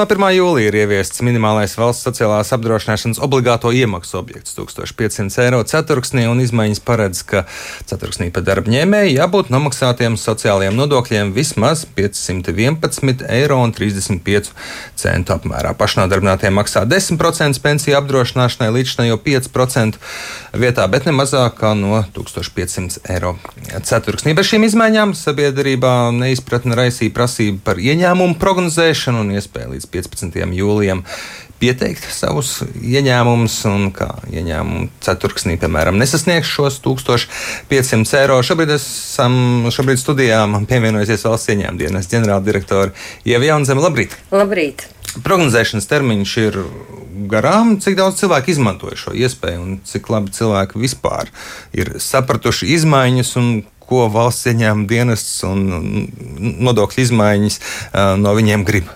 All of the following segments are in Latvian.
No 1. jūlija ir ieviests minimālais valsts sociālās apdrošināšanas obligāto iemaksu objekts 1500 eiro ceturksnī, un izmaiņas paredz, ka ceturksnī par darba ņēmēju jābūt nomaksātiem sociālajiem nodokļiem vismaz 511 eiro un 35 centu apmērā. Pašnodarbinātiem maksā 10% pensiju apdrošināšanai līdz šai jau 5% vietā, bet ne mazāk kā no 1500 eiro ceturksnī. Bez šīm izmaiņām sabiedrībā neizpratne raisīja prasību par ieņēmumu prognozēšanu un iespēju līdz 15. jūlijam pieteikt savus ieņēmumus, un kā ieņēmumu ceturksnī, piemēram, nesasniegs šos 1500 eiro. Šobrīd esam šobrīd studijā pievienojusies valsts ieņēmuma dienas ģenerāldirektora Ieva Jaunzeme. Labrīt! Labrīt! Prognozēšanas termiņš ir garām, cik daudz cilvēku izmantoja šo iespēju un cik labi cilvēki vispār ir sapratuši izmaiņas un ko valsts ieņēmuma dienests un nodokļu izmaiņas no viņiem grib.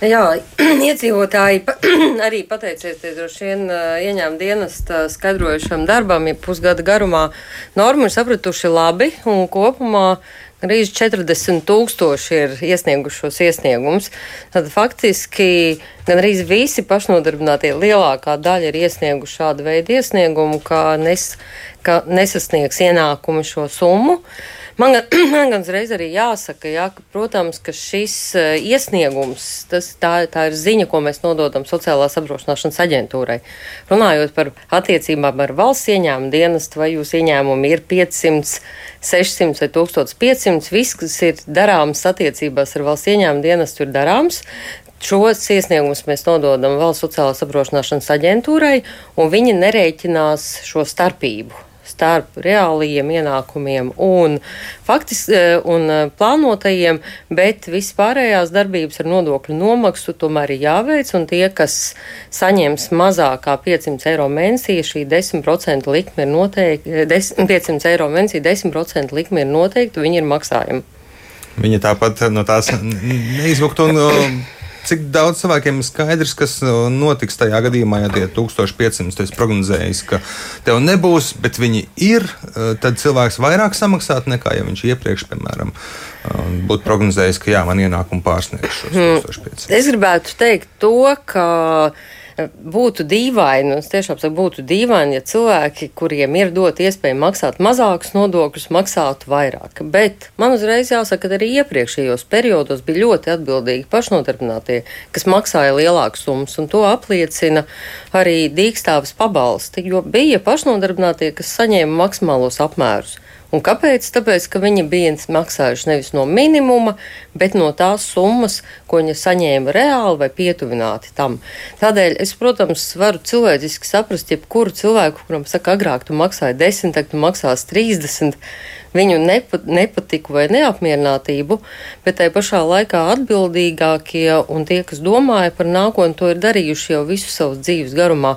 Jā, iedzīvotāji arī pateicoties droši vien ieņēmuma dienesta skaidrojušam darbam, ja pusgada garumā normu ir sapratuši labi un kopumā Gandrīz 40 tūkstoši ir iesniegušos iesniegumus. Tad faktiski gandrīz visi pašnodarbinātie lielākā daļa ir iesnieguši šādu veidu iesniegumu, ka, nes, ka nesasniegs ienākumi šo summu. Uh, Man, man gan reiz arī jāsaka, jā, ka, protams, ka šis uh, iesniegums, tas, tā, tā ir ziņa, ko mēs nododam sociālās apdrošināšanas aģentūrai. Runājot par attiecībām ar valsts ieņēmumu dienestu, vai jūs ieņēmumi ir 500, 600 vai 1500, viss, kas ir darāms attiecībās ar valsts ieņēmumu dienestu, ir darāms. Šos iesniegumus mēs nododam Valsts sociālās apdrošināšanas aģentūrai, un viņi nerēķinās šo starpību starp reālajiem ienākumiem un, faktis, e, un e, plānotajiem, bet vispārējās darbības ar nodokļu nomaksu tomēr ir jāveic, un tie, kas saņems mazāk kā 500 eiro mēnesī, šī 10% likme ir noteikti, 500 eiro mēnesī 10% likme ir noteikti, viņi ir maksājumi. Viņa tāpat no tās neizvuktu un Cik daudz cilvēkiem ir skaidrs, kas uh, notiks tajā gadījumā, ja tie 1500 es prognozēju, ka tev nebūs, bet viņi ir, uh, tad cilvēks vairāk samaksāt nekā ja viņš iepriekš, piemēram, uh, būtu prognozējis, ka jā, man šos 1500. Hmm. Es gribētu teikt to, ka būtu dīvaini, un es tiešām saku, būtu dīvaini, ja cilvēki, kuriem ir dot iespēju maksāt mazākus nodokļus, maksātu vairāk. Bet man uzreiz jāsaka, ka arī iepriekšējos periodos bija ļoti atbildīgi pašnodarbinātie, kas maksāja lielākas summas, un to apliecina arī dīkstāves pabalsti, jo bija pašnodarbinātie, kas saņēma maksimālos apmērus. Un kāpēc? Tāpēc, ka viņi bija maksājuši nevis no minimuma, bet no tās summas, ko viņi saņēma reāli vai pietuvināti tam. Tādēļ es, protams, varu cilvēciski saprast, jebkuru cilvēku, kuram saka, agrāk tu maksāji 10, tagad tu maksās 30 viņu nepat, nepatiku vai neapmierinātību, bet tai pašā laikā atbildīgākie un tie, kas domāja par nākotni, to ir darījuši jau visu savas dzīves garumā.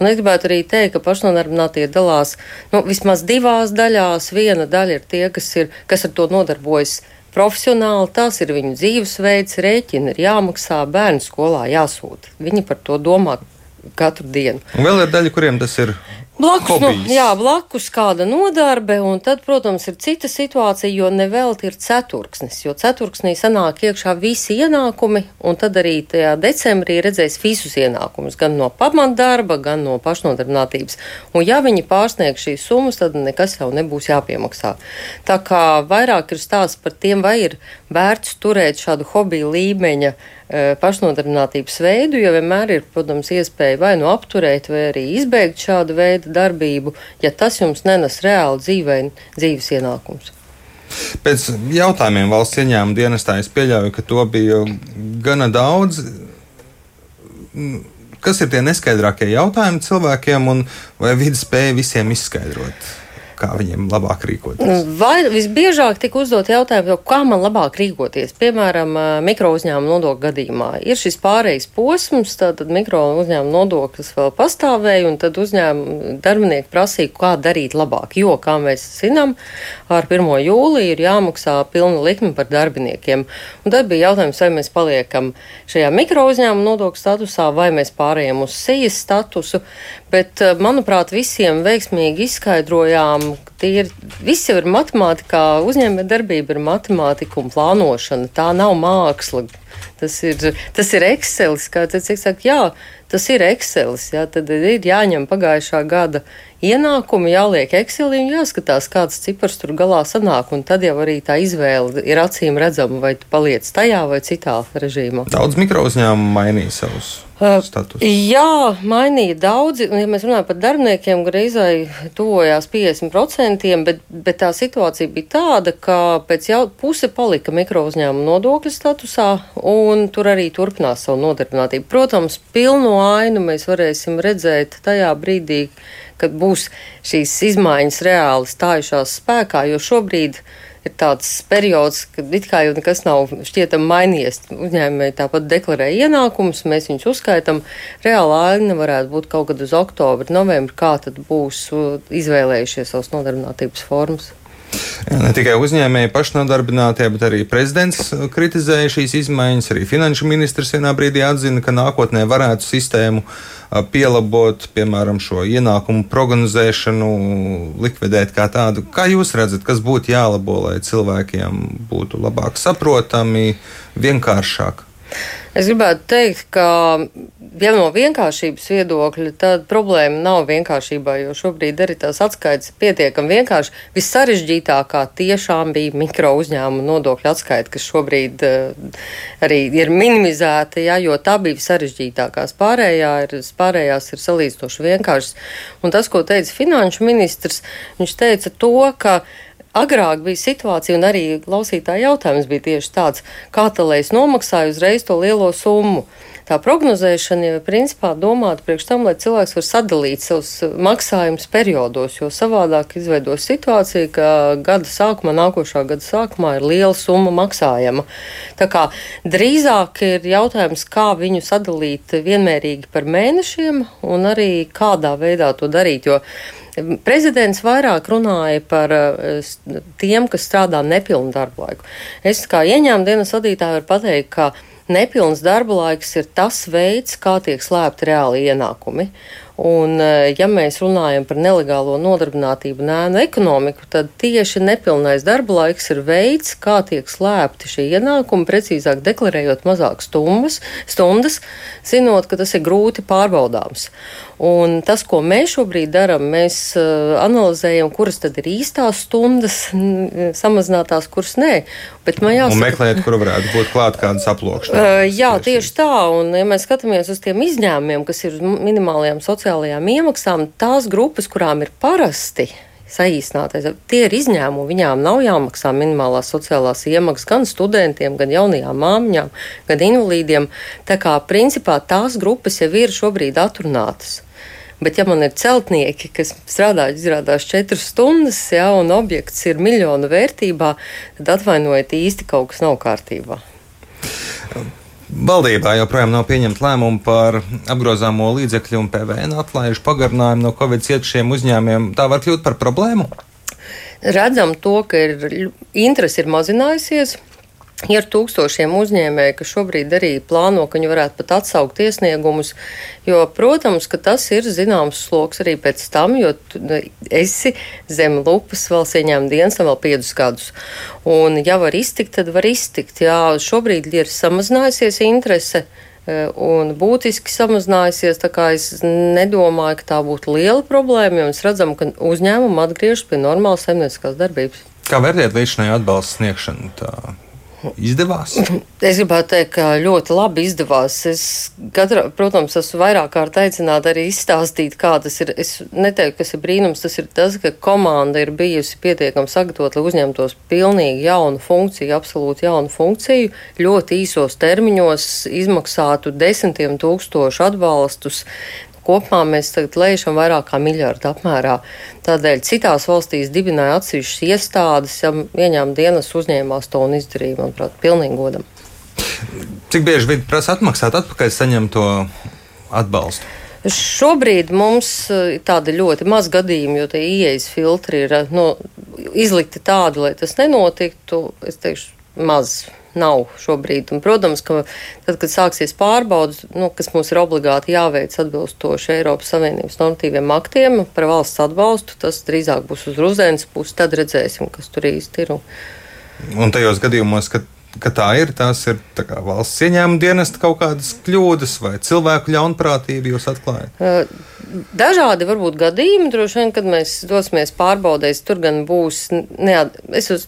Un es gribētu arī teikt, ka pašnodarbinātie dalās nu, vismaz divās daļās. Viena daļa ir tie, kas, ir, kas ar to nodarbojas profesionāli, tas ir viņu dzīvesveids, rēķini ir jāmaksā, bērnu skolā jāsūta. Viņi par to domā katru dienu. Un vēl ir daļa, kuriem tas ir Blakus, nu, jā, blakus kāda nodarbe, un tad, protams, ir cita situācija, jo nevelti ir ceturksnis, jo ceturksnī sanāk iekšā visi ienākumi, un tad arī tajā decembrī redzēs visus ienākumus, gan no pamatdarba, gan no pašnodarbinātības. Un ja viņi pārsniegs šīs summas, tad nekas jau nebūs jāpiemaksā. Tā kā vairāk ir stāsts par tiem, vai ir vērts turēt šādu hobiju līmeņa Eh, pašnodarbinātības veidu, jo vienmēr ir, protams, iespēja vai nu apturēt, vai arī izbeigt šādu veidu darbību, ja tas jums nenes reāli dzīvē, dzīves ienākums. Pēc jautājumiem valsts ieņēmuma dienestā es pieļauju, ka to bija gana daudz. Kas ir tie neskaidrākie jautājumi cilvēkiem, un vai vidi spēja visiem izskaidrot? Kā viņiem labāk rīkoties? Vai visbiežāk tika uzdot jautājumu, kā man labāk rīkoties? Piemēram, mikro uzņēmuma nodokļu gadījumā ir šis pārejas posms, tad mikro uzņēmuma nodoklis vēl pastāvēja, un tad uzņēmuma darbinieki prasīja, kā darīt labāk. Jo, kā mēs zinām, ar 1. jūliju ir jāmaksā pilna likme par darbiniekiem. Un tad bija jautājums, vai mēs paliekam šajā mikro uzņēmuma nodokļu statusā, vai mēs pārējām uz SIS statusu. Bet, manuprāt, visiem veiksmīgi izskaidrojām, Tie ir, viss jau ir matemātikā, uzņēmē darbība ir matemātika un plānošana. Tā nav māksla. Tas ir, tas ir Excel, kā tas saka, jā, tas ir Excel. Jā, tad ir jāņem pagājušā gada ienākumi, jāliek Excelī un jāskatās, kāds cipars tur galā sanāk. Un tad jau arī tā izvēle ir acīm redzama, vai tu paliec tajā vai citā režīmā. Daudz mikro uzņēmumu mainīja savus status? Jā, mainīja daudzi. Ja mēs runājam par darbiniekiem, gandrīz tuvojās 50%, bet, bet tā situācija bija tāda, ka pēc jau puse palika mikro uzņēmuma nodokļu statusā, un tur arī turpinās savu nodarbinātību. Protams, pilno ainu mēs varēsim redzēt tajā brīdī, kad būs šīs izmaiņas reāli stājušās spēkā, jo šobrīd ir tāds periods, kad it kā jau nekas nav šķietam mainījies. Uzņēmēji tāpat deklarē ienākumus, mēs viņus uzskaitam. Reāla aina varētu būt kaut kad uz oktobri, novembri, kā tad būs izvēlējušies savas nodarbinātības formas. Ne tikai uzņēmēji pašnodarbinātie, bet arī prezidents kritizēja šīs izmaiņas. Arī finanšu ministrs vienā brīdī atzina, ka nākotnē varētu sistēmu pielabot, piemēram, šo ienākumu prognozēšanu, likvidēt kā tādu. Kā jūs redzat, kas būtu jālabo, lai cilvēkiem būtu labāk saprotami, vienkāršāk? Es gribētu teikt, ka ja no vienkāršības viedokļa, tad problēma nav vienkāršībā, jo šobrīd arī tās atskaites pietiekami vienkārši. Vissarežģītākā tiešām bija mikro uzņēmuma nodokļu atskaita, kas šobrīd uh, arī ir minimizēta, ja, jo tā bija sarežģītākās. Pārējā ir, pārējās ir salīdzinoši vienkāršas. Un tas, ko teica finanšu ministrs, viņš teica to, ka Agrāk bija situācija, un arī klausītāja jautājums bija tieši tāds, kā tā lai es nomaksāju uzreiz to lielo summu. Tā prognozēšana jau ir principā domāta priekš tam, lai cilvēks var sadalīt savus maksājumus periodos, jo savādāk izveidos situācija, ka gada sākumā, nākošā gada sākumā ir liela summa maksājama. Tā kā drīzāk ir jautājums, kā viņu sadalīt vienmērīgi par mēnešiem un arī kādā veidā to darīt. Jo Prezidents vairāk runāja par eh, tiem, kas strādā nepilnu darbu laiku. Es kā ieņēmuma dienas vadītāja varu pateikt, ka nepilns darba laiks ir tas veids, kā tiek slēpti reāli ienākumi. Un, eh, ja mēs runājam par nelegālo nodarbinātību un ēnu ekonomiku, tad tieši nepilnais darba laiks ir veids, kā tiek slēpti šie ienākumi, precīzāk deklarējot mazāk stundas, stundas zinot, ka tas ir grūti pārbaudāms. Un tas, ko mēs šobrīd darām, mēs uh, analizējam, kuras tad ir īstās stundas, samazinātās, kuras nē. Bet man jāsaka, un meklēt, kur varētu būt klāt kādas aplokšanas. Uh, jā, tieši tā. Un, ja mēs skatāmies uz tiem izņēmumiem, kas ir minimālajām sociālajām iemaksām, tās grupas, kurām ir parasti saīsinātais. Tie ir izņēmumi. Viņām nav jāmaksā minimālās sociālās iemaksas gan studentiem, gan jaunajām māmiņām, gan invalīdiem. Tā kā principā tās grupas jau ir šobrīd atrunātas. Bet, ja man ir celtnieki, kas strādā, izrādās četras stundas, ja, un objekts ir miljonu vērtībā, tad atvainojiet, īsti kaut kas nav kārtībā. Valdībā joprojām nav pieņemta lēmuma par apgrozāmo līdzekļu un PVN atlaižu pagarinājumu no Covid cietušiem uzņēmumiem. Tā var kļūt par problēmu? Redzam to, ka ir, interesi ir mazinājusies. Ir tūkstošiem uzņēmēju, kas šobrīd arī plāno, ka viņi varētu pat atsaukt iesniegumus, jo, protams, ka tas ir zināms sloks arī pēc tam, jo tu esi zem lupas vēl ieņēma dienas, vēl piecus gadus. Un, ja var iztikt, tad var iztikt. Jā, šobrīd ir samazinājusies interese e, un būtiski samazinājusies. Es nedomāju, ka tā būtu liela problēma, jo mēs redzam, ka uzņēmumi atgriežas pie normālas saimnieciskās darbības. Kā vērtēt līdz šai atbalsta sniegšanu? Tā? Izdevās? Es gribētu teikt, ka ļoti labi izdevās. Es, katra, protams, esmu vairāk kārt aicināta arī izstāstīt, kā tas ir. Es neteiktu, kas ir brīnums, tas ir tas, ka komanda ir bijusi pietiekami sagatavota, lai uzņemtos pilnīgi jaunu funkciju, absolūti jaunu funkciju, ļoti īsos termiņos izmaksātu desmitiem tūkstošu atbalstus Kopumā mēs tagad lēšam vairāk kā miljardu apmērā. Tādēļ citās valstīs dibināja atsevišķas iestādes, ja ieņēmuma dienas uzņēmās to un izdarīja, manuprāt, pilnīgi godam. Cik bieži viņi prasa atmaksāt atpakaļ saņemto atbalstu? Šobrīd mums ir eh, tāda ļoti maz gadījuma, jo tie ieejas filtri ir no, nu, izlikti tādi, lai tas nenotiktu. Es teikšu, maz nav šobrīd. Un, protams, ka tad, kad sāksies pārbaudas, nu, kas mums ir obligāti jāveic atbilstoši Eiropas Savienības normatīviem aktiem par valsts atbalstu, tas drīzāk būs uz ruzēnas puses. Tad redzēsim, kas tur īsti ir. Un tajos gadījumos, kad ka tā ir. Tās ir tā kā, valsts ieņēmuma dienesta kaut kādas kļūdas vai cilvēku ļaunprātība jūs atklājat? Dažādi varbūt gadījumi, droši vien, kad mēs dosimies pārbaudēs, tur gan būs, neat... es uz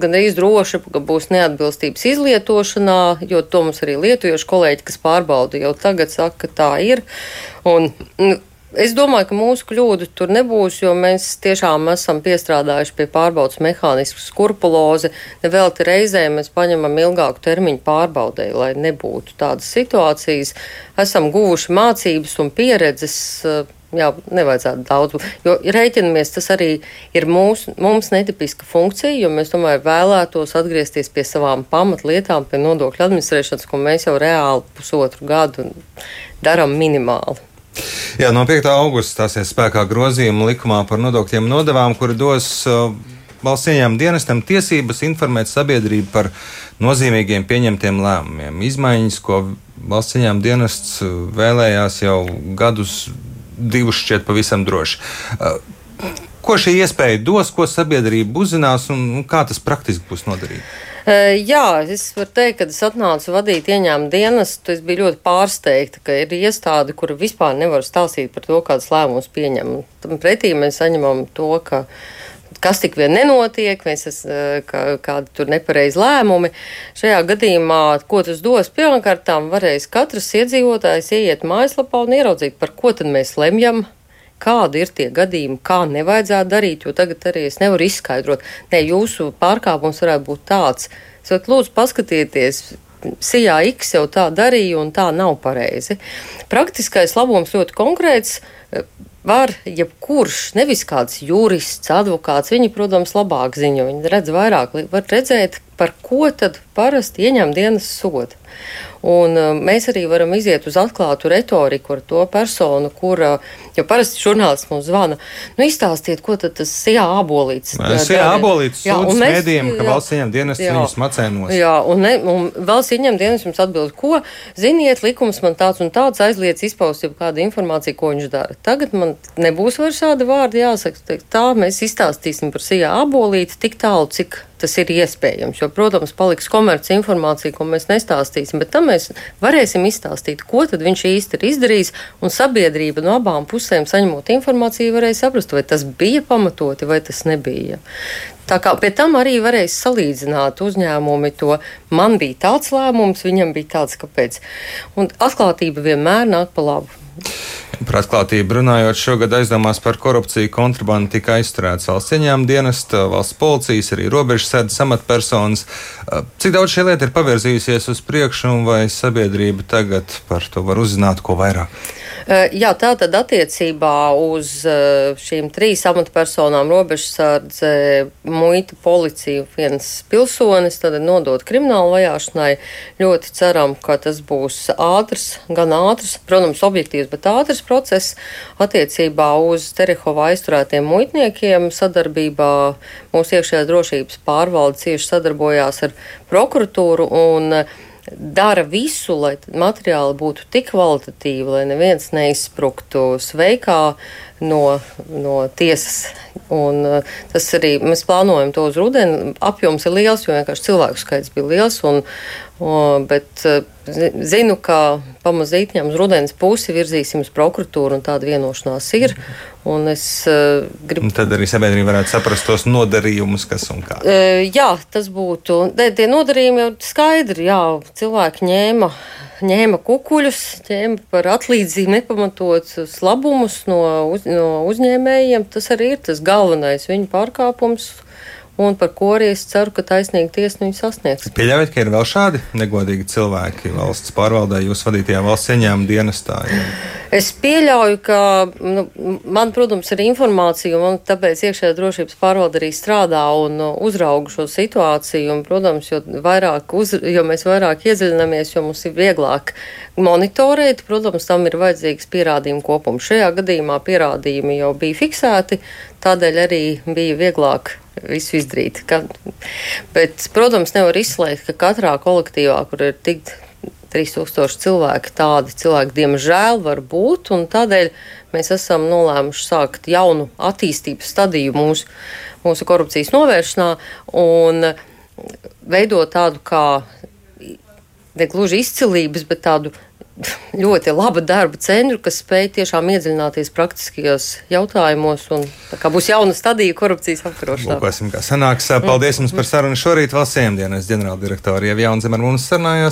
gan arī droši, ka būs neatbilstības izlietošanā, jo to mums arī lietojuši kolēģi, kas pārbauda jau tagad, saka, ka tā ir. Un, nu, Es domāju, ka mūsu kļūdu tur nebūs, jo mēs tiešām esam piestrādājuši pie pārbaudas mehānismu skrupulozi. Nevelti reizē mēs paņemam ilgāku termiņu pārbaudē, lai nebūtu tādas situācijas. Esam guvuši mācības un pieredzes. Jā, nevajadzētu daudz. Jo rēķinamies, tas arī ir mūsu, mums netipiska funkcija, jo mēs tomēr vēlētos atgriezties pie savām pamatlietām, pie nodokļu administrēšanas, ko mēs jau reāli pusotru gadu darām minimāli. Jā, no 5. augusta stāsies spēkā grozījuma likumā par nodokļiem nodevām, kuri dos uh, valsts ieņēmuma dienestam tiesības informēt sabiedrību par nozīmīgiem pieņemtiem lēmumiem. Izmaiņas, ko valsts ieņēmuma dienests uh, vēlējās jau gadus, divus šķiet pavisam droši. Uh, ko šī iespēja dos, ko sabiedrība uzzinās un kā tas praktiski būs noderīgi? Jā, es varu teikt, kad es atnācu vadīt ieņēmumu dienestu, es biju ļoti pārsteigta, ka ir iestāde, kura vispār nevar stāstīt par to, kādas lēmumus pieņem. Tam pretī mēs saņemam to, ka kas tik vien nenotiek, mēs esam kā, kādi tur nepareizi lēmumi. Šajā gadījumā, ko tas dos, pirmkārt, varēs katrs iedzīvotājs ieiet mājaslapā un ieraudzīt, par ko tad mēs lemjam kādi ir tie gadījumi, kā nevajadzētu darīt, jo tagad arī es nevaru izskaidrot, ne jūsu pārkāpums varētu būt tāds. Es lūdzu, paskatieties, Sijā X jau tā darīja, un tā nav pareizi. Praktiskais labums ļoti konkrēts. Var jebkurš, nevis kāds jurists, advokāts, viņi, protams, labāk ziņo, viņi redz vairāk, var redzēt, par ko tad parasti ieņem dienas sodu. Un uh, mēs arī varam iziet uz atklātu retoriku ar to personu, kura, jo parasti žurnālisti mums zvana, nu izstāstiet, ko tad tas jā, abolīts. Jā, abolīts sūdz mēdījiem, ka valsts ieņem dienas viņus macēnos. Jā, un, ne, un valsts ieņem dienas jums atbild, ko, ziniet, likums man tāds un tāds aizliedz izpaust jau kādu informāciju, ko viņš dara. Tagad man nebūs vairs šādi vārdi jāsaka, tā mēs izstāstīsim par sijā abolīti tik tālu, cik tas ir iespējams. Jo, protams, paliks komerci informācija, ko mēs nestāstīsim, bet tam mēs varēsim izstāstīt, ko tad viņš īsti ir izdarījis, un sabiedrība no abām pusēm saņemot informāciju varēja saprast, vai tas bija pamatoti vai tas nebija. Tā kā pie tam arī varēs salīdzināt uzņēmumi to, man bija tāds lēmums, viņam bija tāds, kāpēc. Un atklātība vienmēr nāk pa labu. Par atklātību runājot, šogad aizdomās par korupciju kontrabandu tika aizturēts valsts ieņēmuma dienesta, valsts policijas, arī robežsardas amatpersonas. Cik daudz šī lieta ir pavirzījusies uz priekšu, un vai sabiedrība tagad par to var uzzināt ko vairāk? Jā, tā tad attiecībā uz šīm trīs amatpersonām robežsardze, muita, policija, viens pilsonis, tad nodot kriminālu vajāšanai. Ļoti ceram, ka tas būs ātrs, gan ātrs, protams, objektīvs, bet ātrs process attiecībā uz Terehova aizturētiem muitniekiem sadarbībā mūsu iekšējās drošības pārvalde cieši sadarbojās ar prokuratūru un dara visu, lai materiāli būtu tik kvalitatīvi, lai neviens neizspruktu sveikā no, no tiesas. Un, uh, tas arī mēs plānojam to uz rudeni. Apjoms ir liels, jo vienkārši cilvēku skaits bija liels. Un, un, bet uh, zinu, ka pamazītņām uz rudens pusi virzīsim uz prokuratūru, un tāda vienošanās ir. Un es, uh, gribu... un tad arī sabiedrība varētu saprast tos nodarījumus, kas un kā. Uh, jā, tas būtu. De, tie nodarījumi jau skaidri, jā, cilvēki ņēma, ņēma kukuļus, ņēma par atlīdzību nepamatotus labumus no, uz, no uzņēmējiem. Tas arī ir tas galvenais viņu pārkāpums un par ko arī es ceru, ka taisnīgi tiesa viņu sasniegs. Pieļaujat, ka ir vēl šādi negodīgi cilvēki valsts pārvaldē, jūs vadītajā valsts ieņēmuma dienestā? Ja? Es pieļauju, ka nu, man, protams, ir informācija, un tāpēc iekšējā drošības pārvalde arī strādā un uzrauga šo situāciju. Un, protams, jo, vairāk uz, jo mēs vairāk iedziļināmies, jo mums ir vieglāk monitorēt, protams, tam ir vajadzīgs pierādījumu kopums. Šajā gadījumā pierādījumi jau bija fiksēti, tādēļ arī bija vieglāk visu izdarīt. Ka, bet, protams, nevar izslēgt, ka katrā kolektīvā, kur ir tik 3000 cilvēki, tādi cilvēki, diemžēl, var būt. Tādēļ mēs esam nolēmuši sākt jaunu attīstības stadiju mūsu, mūsu korupcijas novēršanā. Un, veidot tādu kā ne gluži izcilības, bet tādu ļoti laba darba centru, kas spēj tiešām iedziļināties praktiskajos jautājumos. Un, kā būs jauna stadija korupcijas apkarošanā. Lūkosim, kā sanāks. Paldies jums par sarunu šorīt. Valsts iemdienas ģenerāldirektori jau Jaunzem ar mums sarunājās.